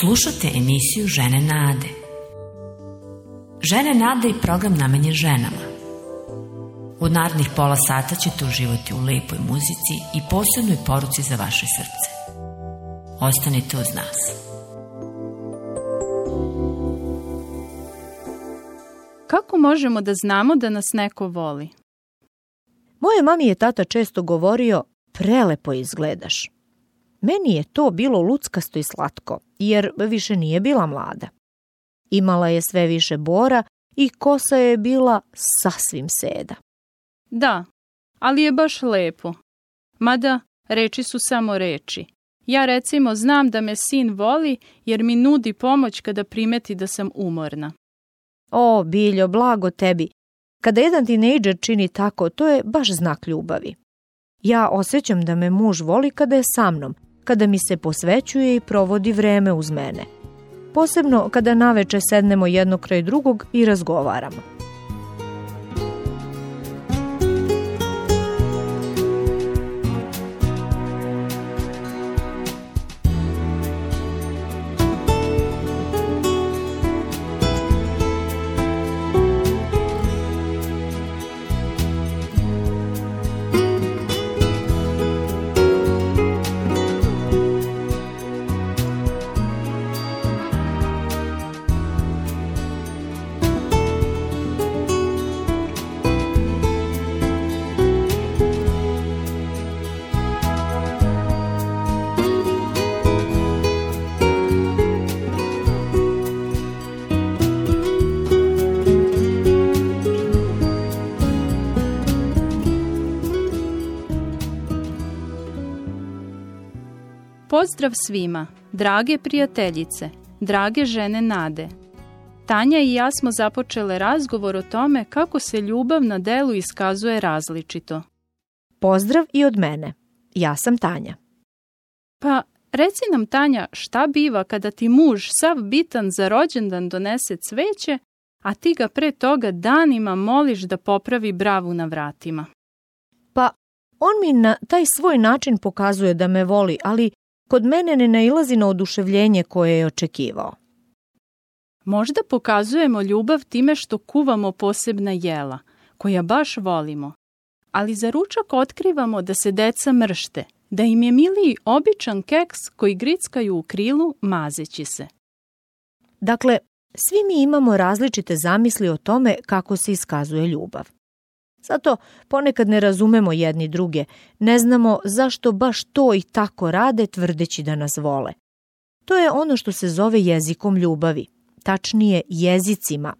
Slušate emisiju Žene Nade. Žene Nade je program namenjen ženama. U narednih pola sata ćete uživati u lepoj muzici i posebnoj poruci za vaše srce. Ostanite uz nas. Kako možemo da znamo da nas neko voli? Moje mami je tata često govorio, prelepo izgledaš. Meni je to bilo luckasto i slatko, jer više nije bila mlada. Imala je sve više bora i kosa je bila sasvim seda. Da, ali je baš lepo. Mada, reči su samo reči. Ja recimo znam da me sin voli jer mi nudi pomoć kada primeti da sam umorna. O, Biljo, blago tebi. Kada jedan tinejdžer čini tako, to je baš znak ljubavi. Ja osjećam da me muž voli kada je sa mnom, kada mi se posvećuje i provodi vreme uz mene. Posebno kada naveče sednemo jedno kraj drugog i razgovaramo. Pozdrav svima, drage prijateljice, drage žene Nade. Tanja i ja smo započele razgovor o tome kako se ljubav na delu iskazuje različito. Pozdrav i od mene. Ja sam Tanja. Pa, reci nam Tanja, šta biva kada ti muž sav bitan za rođendan donese cveće, a ti ga pre toga danima moliš da popravi bravu na vratima? Pa, on mi na taj svoj način pokazuje da me voli, ali kod mene ne nailazi na oduševljenje koje je očekivao. Možda pokazujemo ljubav time što kuvamo posebna jela, koja baš volimo, ali za ručak otkrivamo da se deca mršte, da im je miliji običan keks koji grickaju u krilu mazeći se. Dakle, svi mi imamo različite zamisli o tome kako se iskazuje ljubav. Zato ponekad ne razumemo jedni druge, ne znamo zašto baš to i tako rade tvrdeći da nas vole. To je ono što se zove jezikom ljubavi, tačnije jezicima.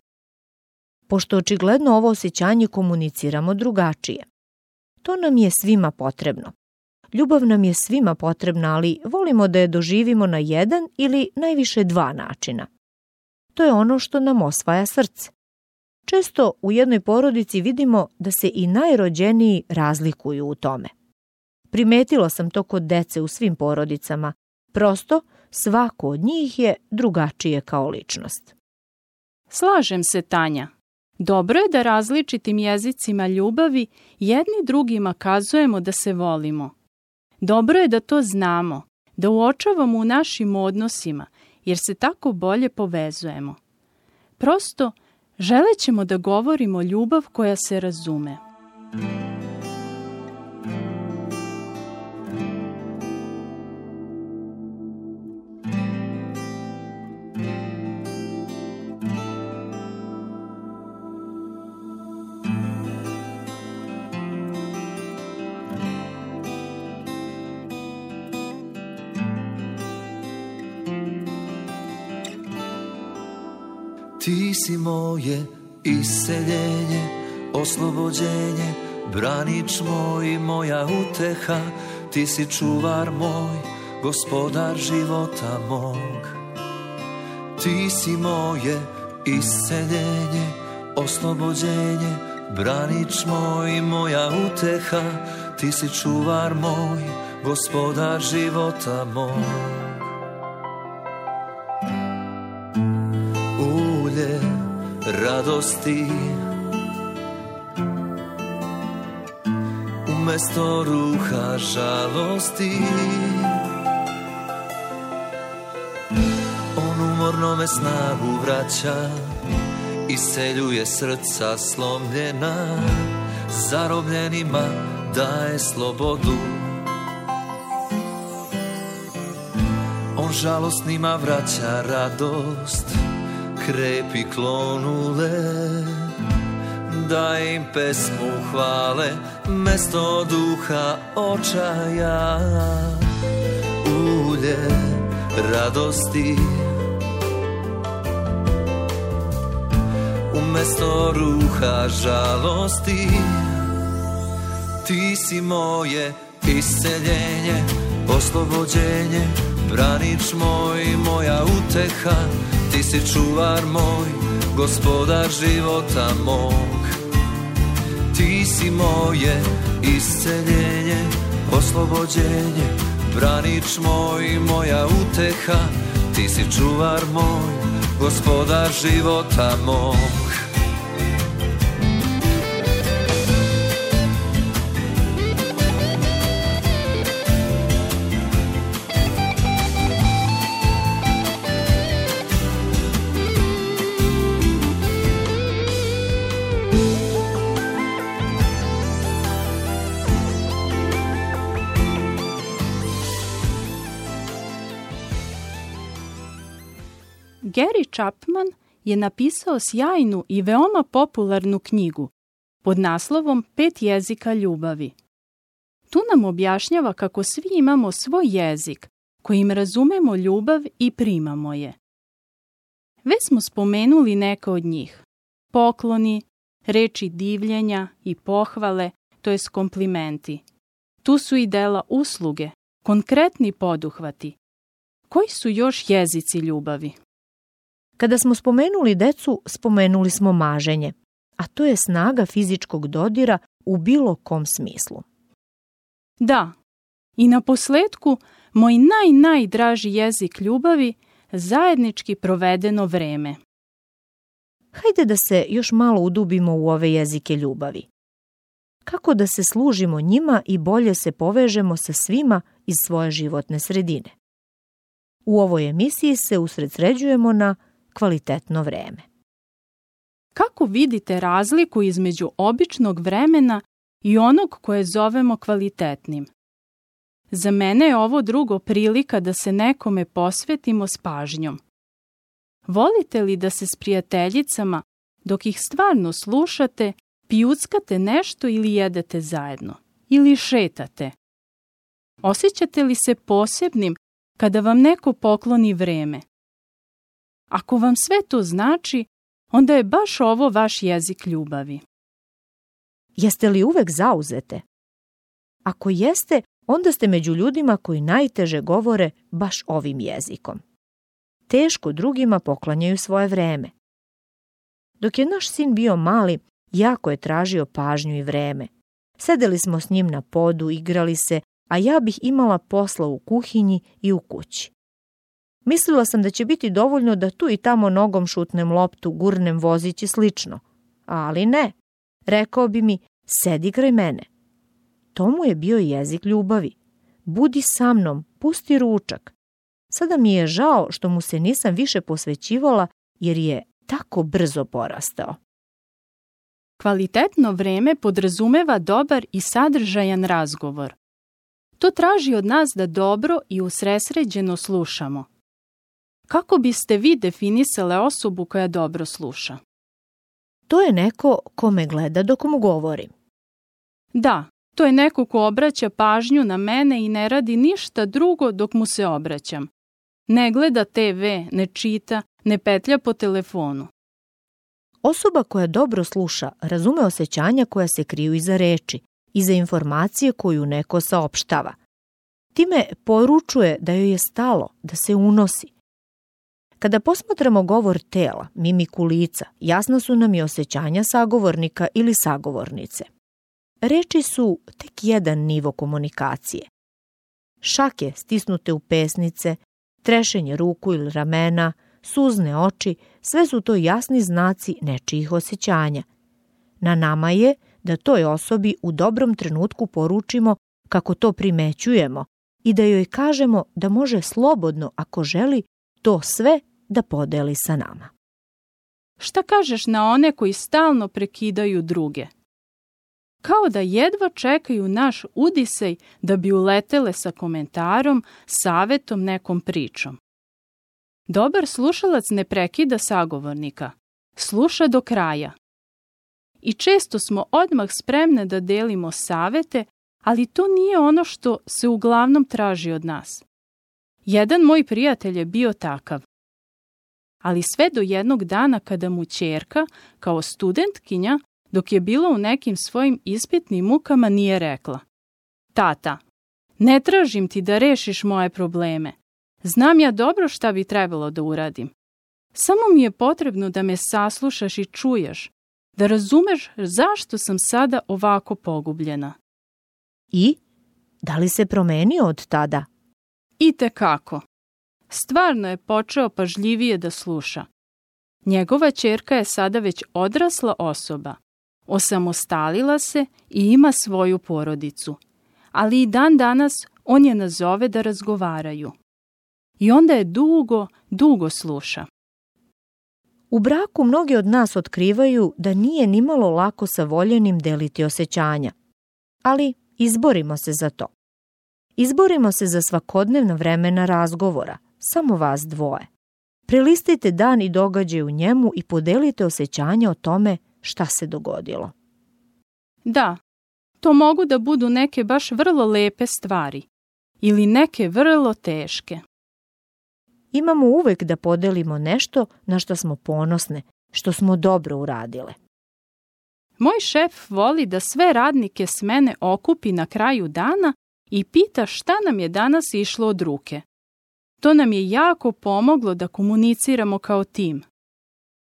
Pošto očigledno ovo osjećanje komuniciramo drugačije. To nam je svima potrebno. Ljubav nam je svima potrebna, ali volimo da je doživimo na jedan ili najviše dva načina. To je ono što nam osvaja srce. Često u jednoj porodici vidimo da se i najrođeniji razlikuju u tome. Primetila sam to kod dece u svim porodicama. Prosto, svako od njih je drugačije kao ličnost. Slažem se, Tanja. Dobro je da različitim jezicima ljubavi jedni drugima kazujemo da se volimo. Dobro je da to znamo, da uočavamo u našim odnosima, jer se tako bolje povezujemo. Prosto, Želećemo da govorimo ljubav koja se razume. si moje iseljenje, oslobođenje, branič moj i moja uteha, ti si čuvar moj, gospodar života mog. Ti si moje iseljenje, oslobođenje, branič moj i moja uteha, ti si čuvar moj, gospodar života moj. radosti Umesto ruha žalosti On umorno me snagu vraća Iseljuje srca slomljena Zarobljenima daje slobodu On žalostnima vraća radost krepi klonule da im pesmu hvale mesto duha očaja ulje radosti umesto ruha žalosti ti si moje isceljenje oslobođenje branič moj moja uteha ti si čuvar moj, gospodar života mog Ti si moje isceljenje, oslobođenje Branič moj, moja uteha Ti si čuvar moj, gospodar života mog Gary Chapman je napisao sjajnu i veoma popularnu knjigu pod naslovom Pet jezika ljubavi. Tu nam objašnjava kako svi imamo svoj jezik kojim razumemo ljubav i primamo je. Već smo spomenuli neka od njih. Pokloni, reči divljenja i pohvale, to jest komplimenti. Tu su i dela usluge, konkretni poduhvati. Koji su još jezici ljubavi? Kada smo spomenuli decu, spomenuli smo maženje, a to je snaga fizičkog dodira u bilo kom smislu. Da, i na posledku, moj naj, najdraži jezik ljubavi, zajednički provedeno vreme. Hajde da se još malo udubimo u ove jezike ljubavi. Kako da se služimo njima i bolje se povežemo sa svima iz svoje životne sredine. U ovoj emisiji se usredsređujemo na kvalitetno vreme. Kako vidite razliku između običnog vremena i onog koje zovemo kvalitetnim? Za mene je ovo drugo prilika da se nekome posvetimo s pažnjom. Volite li da se s prijateljicama, dok ih stvarno slušate, pijuckate nešto ili jedete zajedno? Ili šetate? Osjećate li se posebnim kada vam neko pokloni vreme? Ako vam sve to znači, onda je baš ovo vaš jezik ljubavi. Jeste li uvek zauzete? Ako jeste, onda ste među ljudima koji najteže govore baš ovim jezikom. Teško drugima poklanjaju svoje vreme. Dok je naš sin bio mali, jako je tražio pažnju i vreme. Sedeli smo s njim na podu, igrali se, a ja bih imala posla u kuhinji i u kući. Mislila sam da će biti dovoljno da tu i tamo nogom šutnem loptu, gurnem vozić i slično. Ali ne. Rekao bi mi, sedi kraj mene. To mu je bio jezik ljubavi. Budi sa mnom, pusti ručak. Sada mi je žao što mu se nisam više posvećivala jer je tako brzo porastao. Kvalitetno vreme podrazumeva dobar i sadržajan razgovor. To traži od nas da dobro i usresređeno slušamo – Kako biste vi definisale osobu koja dobro sluša? To je neko ko me gleda dok mu govorim. Da, to je neko ko obraća pažnju na mene i ne radi ništa drugo dok mu se obraćam. Ne gleda TV, ne čita, ne petlja po telefonu. Osoba koja dobro sluša razume osjećanja koja se kriju iza reči, i za informacije koju neko saopštava. Time poručuje da joj je stalo, da se unosi, Kada posmatramo govor tela, mimiku lica, jasna su nam i osjećanja sagovornika ili sagovornice. Reči su tek jedan nivo komunikacije. Šake stisnute u pesnice, trešenje ruku ili ramena, suzne oči, sve su to jasni znaci nečijih osjećanja. Na nama je da toj osobi u dobrom trenutku poručimo kako to primećujemo i da joj kažemo da može slobodno, ako želi, to sve da podeli sa nama. Šta kažeš na one koji stalno prekidaju druge? Kao da jedva čekaju naš udisej da bi uletele sa komentarom, savetom, nekom pričom. Dobar slušalac ne prekida sagovornika, sluša do kraja. I često smo odmah spremne da delimo savete, ali to nije ono što se uglavnom traži od nas. Jedan moj prijatelj je bio takav ali sve do jednog dana kada mu čerka, kao studentkinja, dok je bila u nekim svojim ispitnim mukama nije rekla Tata, ne tražim ti da rešiš moje probleme. Znam ja dobro šta bi trebalo da uradim. Samo mi je potrebno da me saslušaš i čuješ, da razumeš zašto sam sada ovako pogubljena. I? Da li se promenio od tada? I te kako. Stvarno je počeo pažljivije da sluša. Njegova čerka je sada već odrasla osoba. Osamostalila se i ima svoju porodicu. Ali i dan danas on je nazove da razgovaraju. I onda je dugo, dugo sluša. U braku mnogi od nas otkrivaju da nije nimalo lako sa voljenim deliti osjećanja. Ali izborimo se za to. Izborimo se za svakodnevna vremena razgovora – samo vas dvoje. Prelistajte dan i događaj u njemu i podelite osjećanje o tome šta se dogodilo. Da, to mogu da budu neke baš vrlo lepe stvari ili neke vrlo teške. Imamo uvek da podelimo nešto na što smo ponosne, što smo dobro uradile. Moj šef voli da sve radnike s mene okupi na kraju dana i pita šta nam je danas išlo od ruke. To nam je jako pomoglo da komuniciramo kao tim.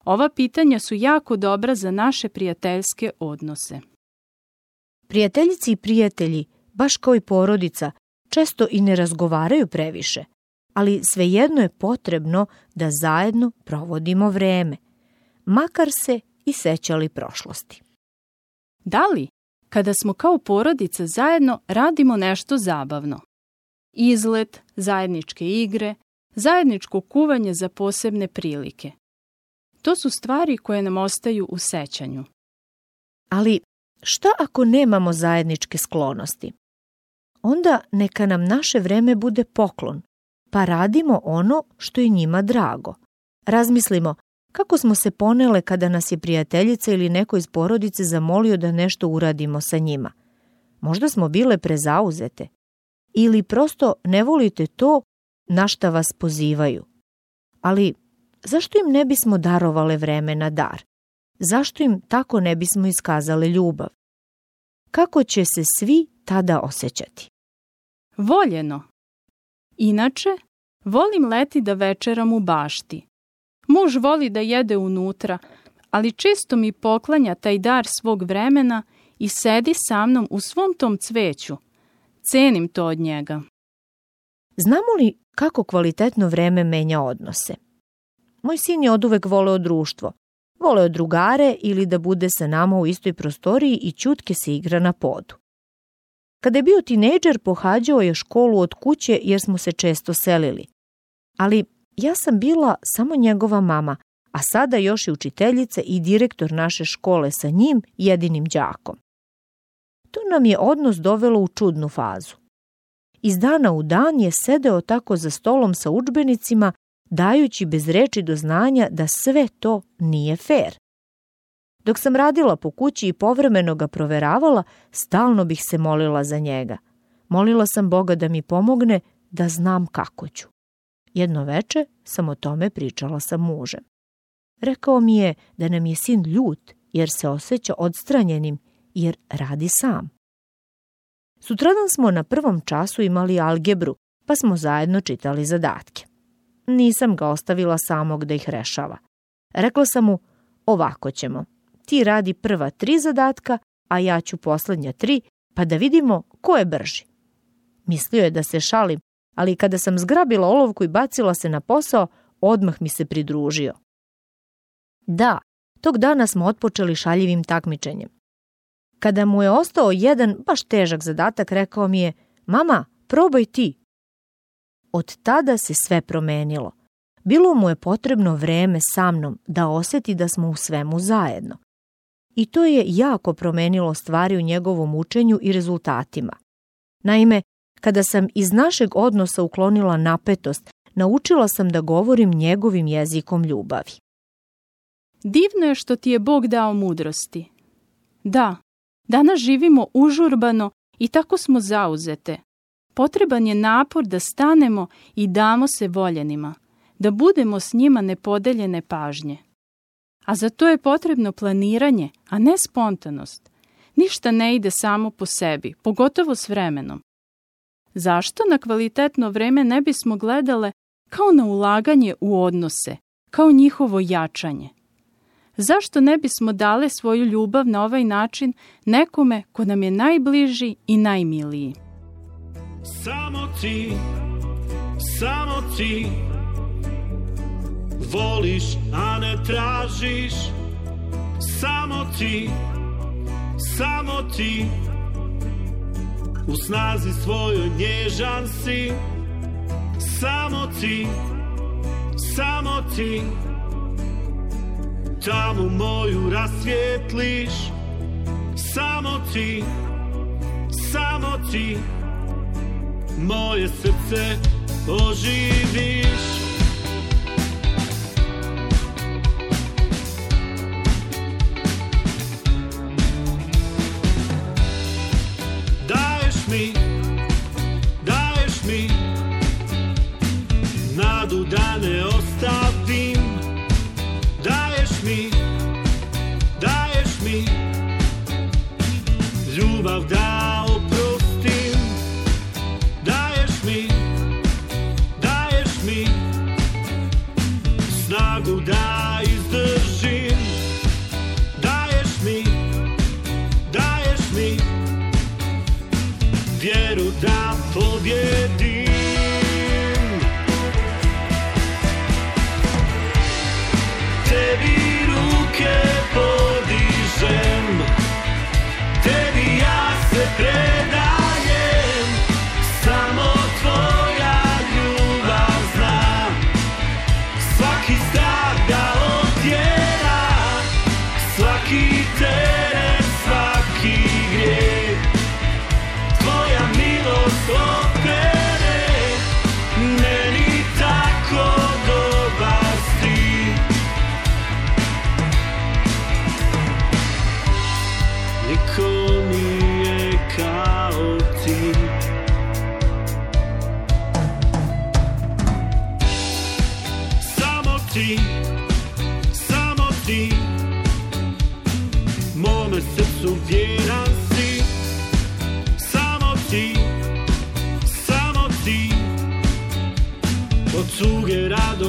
Ova pitanja su jako dobra za naše prijateljske odnose. Prijateljici i prijatelji, baš kao i porodica, često i ne razgovaraju previše, ali svejedno je potrebno da zajedno provodimo vreme, makar se i sećali prošlosti. Da li, kada smo kao porodica zajedno, radimo nešto zabavno? izlet, zajedničke igre, zajedničko kuvanje za posebne prilike. To su stvari koje nam ostaju u sećanju. Ali šta ako nemamo zajedničke sklonosti? Onda neka nam naše vreme bude poklon, pa radimo ono što je njima drago. Razmislimo kako smo se ponele kada nas je prijateljica ili neko iz porodice zamolio da nešto uradimo sa njima. Možda smo bile prezauzete ili prosto ne volite to na šta vas pozivaju. Ali zašto im ne bismo darovale vreme na dar? Zašto im tako ne bismo iskazale ljubav? Kako će se svi tada osjećati? Voljeno. Inače, volim leti da večeram u bašti. Muž voli da jede unutra, ali često mi poklanja taj dar svog vremena i sedi sa mnom u svom tom cveću – Cenim to od njega. Znamo li kako kvalitetno vreme menja odnose? Moj sin je oduvek voleo društvo. Voleo drugare ili da bude sa nama u istoj prostoriji i ćutke se igra na podu. Kada je bio tinejdžer, pohađao je školu od kuće jer smo se često selili. Ali ja sam bila samo njegova mama, a sada još i učiteljica i direktor naše škole sa njim, jedinim đakom. To nam je odnos dovelo u čudnu fazu. Iz dana u dan je sedeo tako za stolom sa učbenicima, dajući bez reči do znanja da sve to nije fer. Dok sam radila po kući i povremeno ga proveravala, stalno bih se molila za njega. Molila sam Boga da mi pomogne da znam kako ću. Jedno veče sam o tome pričala sa mužem. Rekao mi je da nam je sin ljut jer se osjeća odstranjenim jer radi sam. Sutradan smo na prvom času imali algebru, pa smo zajedno čitali zadatke. Nisam ga ostavila samog da ih rešava. Rekla sam mu, ovako ćemo. Ti radi prva tri zadatka, a ja ću poslednja tri, pa da vidimo ko je brži. Mislio je da se šalim, ali kada sam zgrabila olovku i bacila se na posao, odmah mi se pridružio. Da, tog dana smo otpočeli šaljivim takmičenjem. Kada mu je ostao jedan baš težak zadatak, rekao mi je, mama, probaj ti. Od tada se sve promenilo. Bilo mu je potrebno vreme sa mnom da oseti da smo u svemu zajedno. I to je jako promenilo stvari u njegovom učenju i rezultatima. Naime, kada sam iz našeg odnosa uklonila napetost, naučila sam da govorim njegovim jezikom ljubavi. Divno je što ti je Bog dao mudrosti. Da, Danas živimo užurbano i tako smo zauzete. Potreban je napor da stanemo i damo se voljenima, da budemo s njima nepodeljene pažnje. A za to je potrebno planiranje, a ne spontanost. Ništa ne ide samo po sebi, pogotovo s vremenom. Zašto na kvalitetno vreme ne bismo gledale kao na ulaganje u odnose, kao njihovo jačanje? Zašto ne bismo dale svoju ljubav na ovaj način nekome ko nam je najbliži i najmiliji? Samo ti, samo ti Voliš, a ne tražiš Samo ti, samo ti U snazi svojoj nježan si Samo ti, samo ti tamu moju rasvjetliš Samo ti, samo ti Moje srce oživiš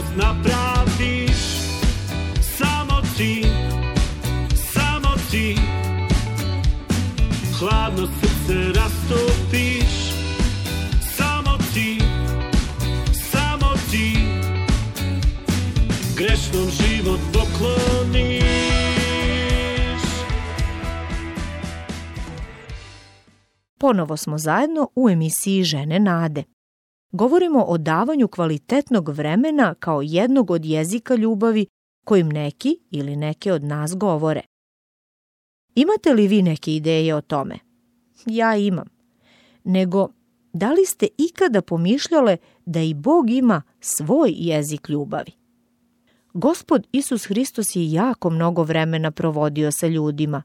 luksuz napraviš Samo ti, samo ti Hladno srce rastopiš Samo ti, samo ti Grešnom život pokloniš Ponovo smo zajedno u emisiji Žene Nade govorimo o davanju kvalitetnog vremena kao jednog od jezika ljubavi kojim neki ili neke od nas govore. Imate li vi neke ideje o tome? Ja imam. Nego, da li ste ikada pomišljale da i Bog ima svoj jezik ljubavi? Gospod Isus Hristos je jako mnogo vremena provodio sa ljudima.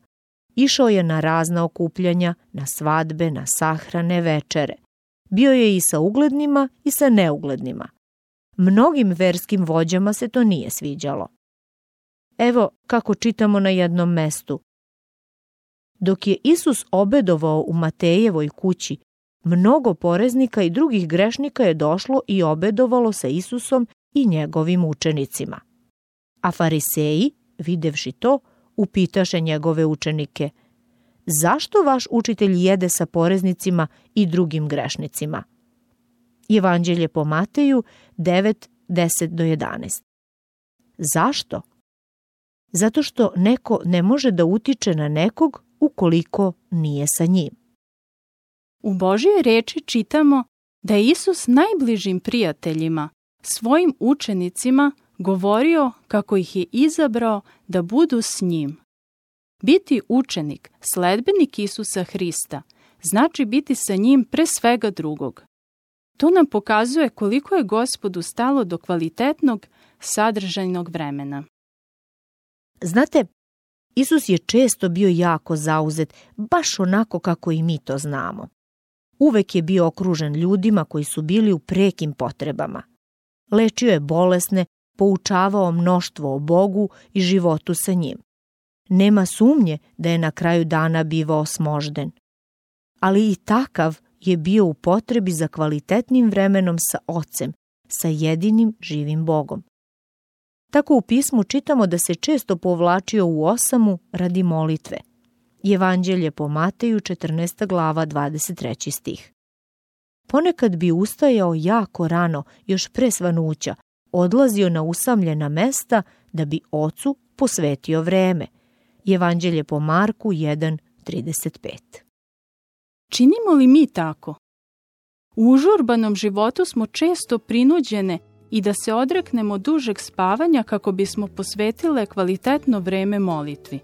Išao je na razna okupljanja, na svadbe, na sahrane, večere – Bio je i sa uglednima i sa neuglednima. Mnogim verskim vođama se to nije sviđalo. Evo kako čitamo na jednom mestu. Dok je Isus obedovao u Matejevoj kući, mnogo poreznika i drugih grešnika je došlo i obedovalo sa Isusom i njegovim učenicima. A fariseji, videvši to, upitaše njegove učenike – zašto vaš učitelj jede sa poreznicima i drugim grešnicima? Evanđelje po Mateju 9, 10 do 11. Zašto? Zato što neko ne može da utiče na nekog ukoliko nije sa njim. U Božije reči čitamo da je Isus najbližim prijateljima, svojim učenicima, govorio kako ih je izabrao da budu s njim. Biti učenik, sledbenik Isusa Hrista, znači biti sa njim pre svega drugog. To nam pokazuje koliko je gospodu stalo do kvalitetnog, sadržajnog vremena. Znate, Isus je često bio jako zauzet, baš onako kako i mi to znamo. Uvek je bio okružen ljudima koji su bili u prekim potrebama. Lečio je bolesne, poučavao mnoštvo o Bogu i životu sa njim. Nema sumnje da je na kraju dana bivao smožden. Ali i takav je bio u potrebi za kvalitetnim vremenom sa ocem, sa jedinim živim Bogom. Tako u pismu čitamo da se često povlačio u osamu radi molitve. Evanđelje po Mateju 14. glava 23. stih. Ponekad bi ustajao jako rano, još pre svanuća, odlazio na usamljena mesta da bi ocu posvetio vreme i Evanđelje po Marku 1.35. Činimo li mi tako? U užurbanom životu smo često prinuđene i da se odreknemo dužeg spavanja kako bismo posvetile kvalitetno vreme molitvi.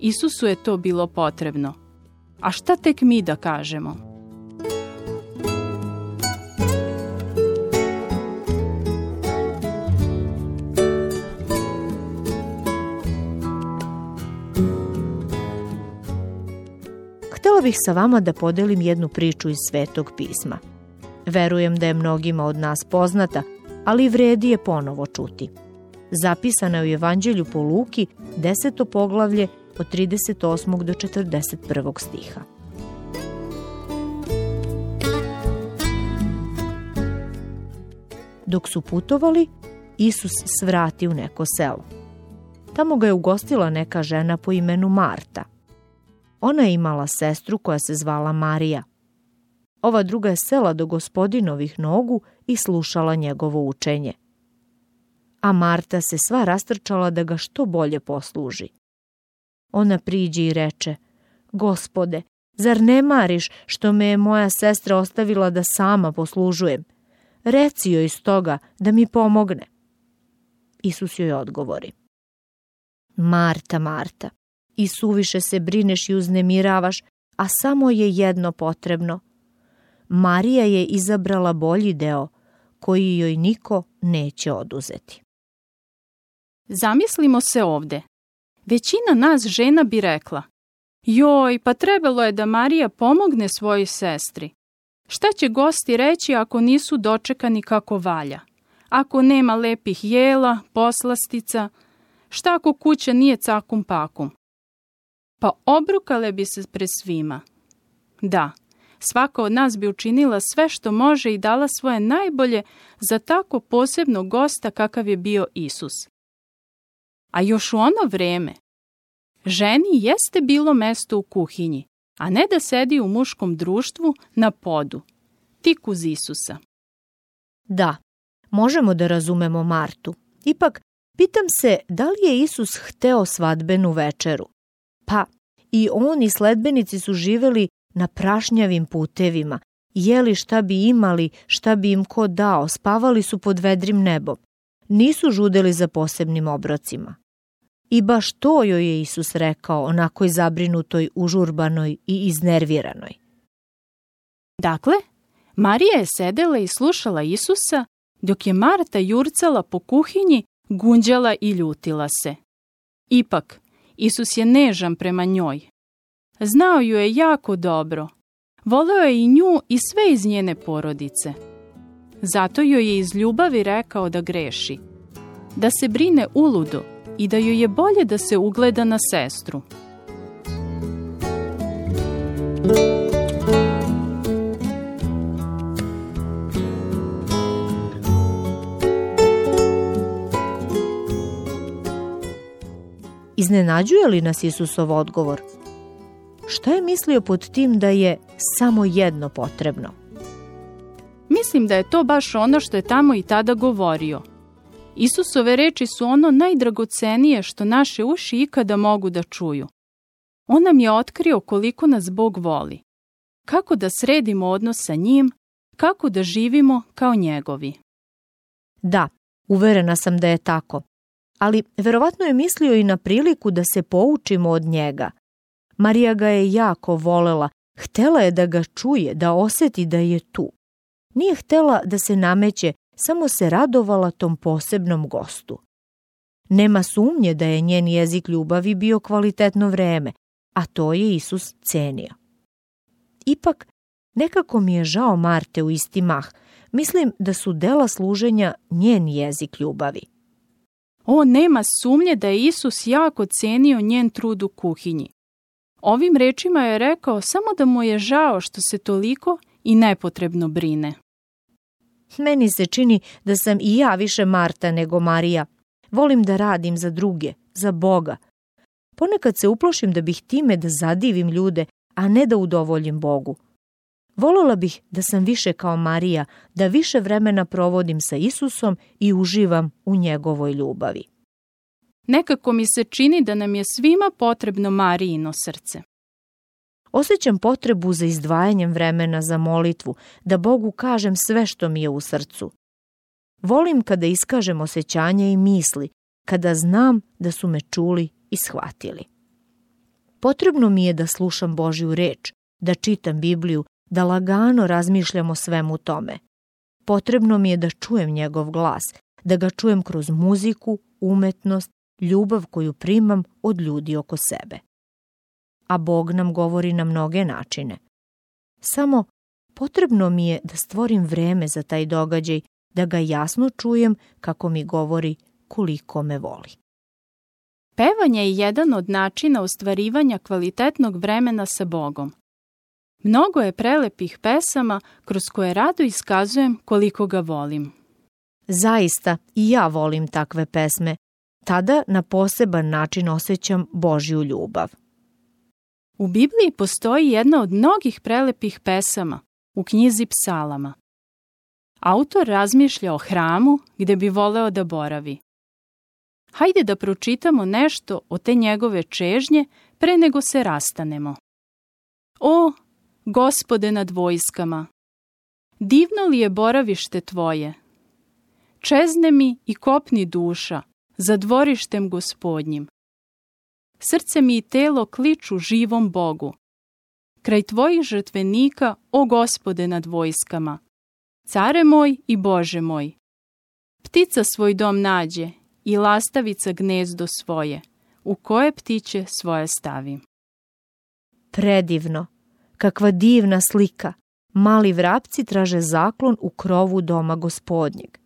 Isusu je to bilo potrebno. A šta tek mi da kažemo? bih sa vama da podelim jednu priču iz Svetog pisma. Verujem da je mnogima od nas poznata, ali vredi je ponovo čuti. Zapisana je u Evanđelju po Luki, 10. poglavlje od 38. do 41. stiha. Dok su putovali, Isus svrati u neko selo. Tamo ga je ugostila neka žena po imenu Marta – Ona je imala sestru koja se zvala Marija. Ova druga je sela do gospodinovih nogu i slušala njegovo učenje. A Marta se sva rastrčala da ga što bolje posluži. Ona priđe i reče, gospode, zar ne mariš što me je moja sestra ostavila da sama poslužujem? Reci joj iz toga da mi pomogne. Isus joj odgovori. Marta, Marta, i suviše se brineš i uznemiravaš, a samo je jedno potrebno. Marija je izabrala bolji deo, koji joj niko neće oduzeti. Zamislimo se ovde. Većina nas žena bi rekla Joj, pa trebalo je da Marija pomogne svojoj sestri. Šta će gosti reći ako nisu dočekani kako valja? Ako nema lepih jela, poslastica, šta ako kuća nije cakum pakum? Pa obrukale bi se pre svima. Da, svako od nas bi učinila sve što može i dala svoje najbolje za tako posebnog gosta kakav je bio Isus. A još u ono vreme, ženi jeste bilo mesto u kuhinji, a ne da sedi u muškom društvu na podu, tik uz Isusa. Da, možemo da razumemo Martu. Ipak, pitam se da li je Isus hteo svadbenu večeru. Pa i oni sledbenici su živeli na prašnjavim putevima, jeli šta bi imali, šta bi im ko dao, spavali su pod vedrim nebom. Nisu žudeli za posebnim obracima. I baš to joj je Isus rekao onakoj zabrinutoj, užurbanoj i iznerviranoj. Dakle, Marija je sedela i slušala Isusa dok je Marta jurcala po kuhinji, gunđala i ljutila se. Ipak, Isus je nežan prema njoj. Znao ju je jako dobro. Voleo je i nju i sve iz njene porodice. Zato joj je iz ljubavi rekao da greši, da se brine uludo i da joj je bolje da se ugleda na sestru. Iznenađuje li nas Isusov odgovor? Šta je mislio pod tim da je samo jedno potrebno? Mislim da je to baš ono što je tamo i tada govorio. Isusove reči su ono najdragocenije što naše uši ikada mogu da čuju. On nam je otkrio koliko nas Bog voli. Kako da sredimo odnos sa njim, kako da živimo kao njegovi. Da, uverena sam da je tako ali verovatno je mislio i na priliku da se poučimo od njega. Marija ga je jako volela, htela je da ga čuje, da oseti da je tu. Nije htela da se nameće, samo se radovala tom posebnom gostu. Nema sumnje da je njen jezik ljubavi bio kvalitetno vreme, a to je Isus cenio. Ipak, nekako mi je žao Marte u isti mah, mislim da su dela služenja njen jezik ljubavi. O nema sumnje da je Isus jako cenio njen trud u kuhinji. Ovim rečima je rekao samo da mu je žao što se toliko i nepotrebno brine. Meni se čini da sam i ja više Marta nego Marija. Volim da radim za druge, za Boga. Ponekad se uplošim da bih time da zadivim ljude, a ne da udovoljim Bogu. Volela bih da sam više kao Marija, da više vremena provodim sa Isusom i uživam u njegovoj ljubavi. Nekako mi se čini da nam je svima potrebno Marijino srce. Osećam potrebu za izdvajanjem vremena za molitvu, da Bogu kažem sve što mi je u srcu. Volim kada iskažem osećanja i misli, kada znam da su me čuli i shvatili. Potrebno mi je da slušam Božju reč, da čitam Bibliju, da lagano razmišljam o svemu tome. Potrebno mi je da čujem njegov glas, da ga čujem kroz muziku, umetnost, ljubav koju primam od ljudi oko sebe. A Bog nam govori na mnoge načine. Samo potrebno mi je da stvorim vreme za taj događaj, da ga jasno čujem kako mi govori koliko me voli. Pevanje je jedan od načina ostvarivanja kvalitetnog vremena sa Bogom. Mnogo je prelepih pesama kroz koje rado iskazujem koliko ga volim. Zaista, i ja volim takve pesme. Tada na poseban način osjećam Božju ljubav. U Bibliji postoji jedna od mnogih prelepih pesama u knjizi Psalama. Autor razmišlja o hramu gde bi voleo da boravi. Hajde da pročitamo nešto o te njegove čežnje pre nego se rastanemo. O, gospode nad vojskama. Divno li je boravište tvoje? Čezne mi i kopni duša, za dvorištem gospodnjim. Srce mi i telo kliču živom Bogu. Kraj tvojih žrtvenika, o gospode nad vojskama. Care moj i Bože moj. Ptica svoj dom nađe i lastavica gnezdo svoje, u koje ptiće svoje stavi. Predivno! Kakva divna slika! Mali vrapci traže zaklon u krovu doma gospodnjeg.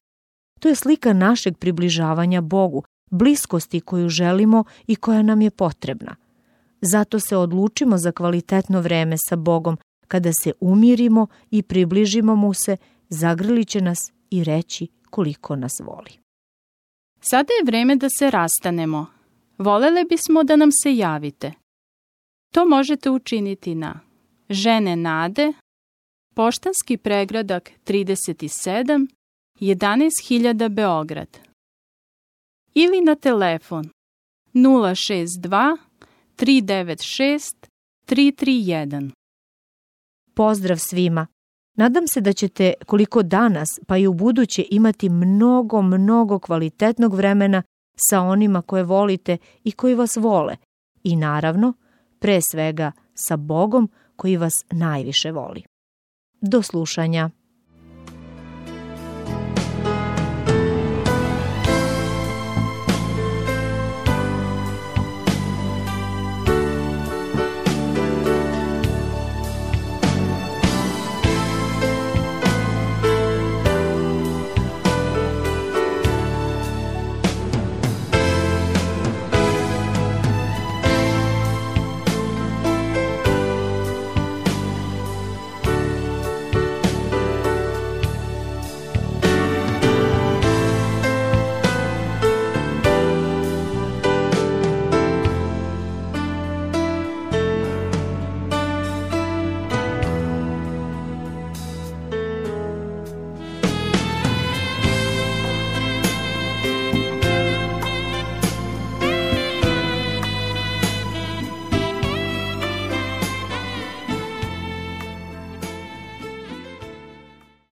To je slika našeg približavanja Bogu, bliskosti koju želimo i koja nam je potrebna. Zato se odlučimo za kvalitetno vreme sa Bogom, kada se umirimo i približimo mu se, zagrliće nas i reći koliko nas voli. Sada je vreme da se rastanemo. Volele bismo da nam se javite. To možete učiniti na Žene Nade, Poštanski pregradak 37, 11000 Beograd. Ili na telefon 062 396 331. Pozdrav svima! Nadam se da ćete koliko danas pa i u buduće imati mnogo, mnogo kvalitetnog vremena sa onima koje volite i koji vas vole i naravno, pre svega, sa Bogom koji vas najviše voli. Do slušanja.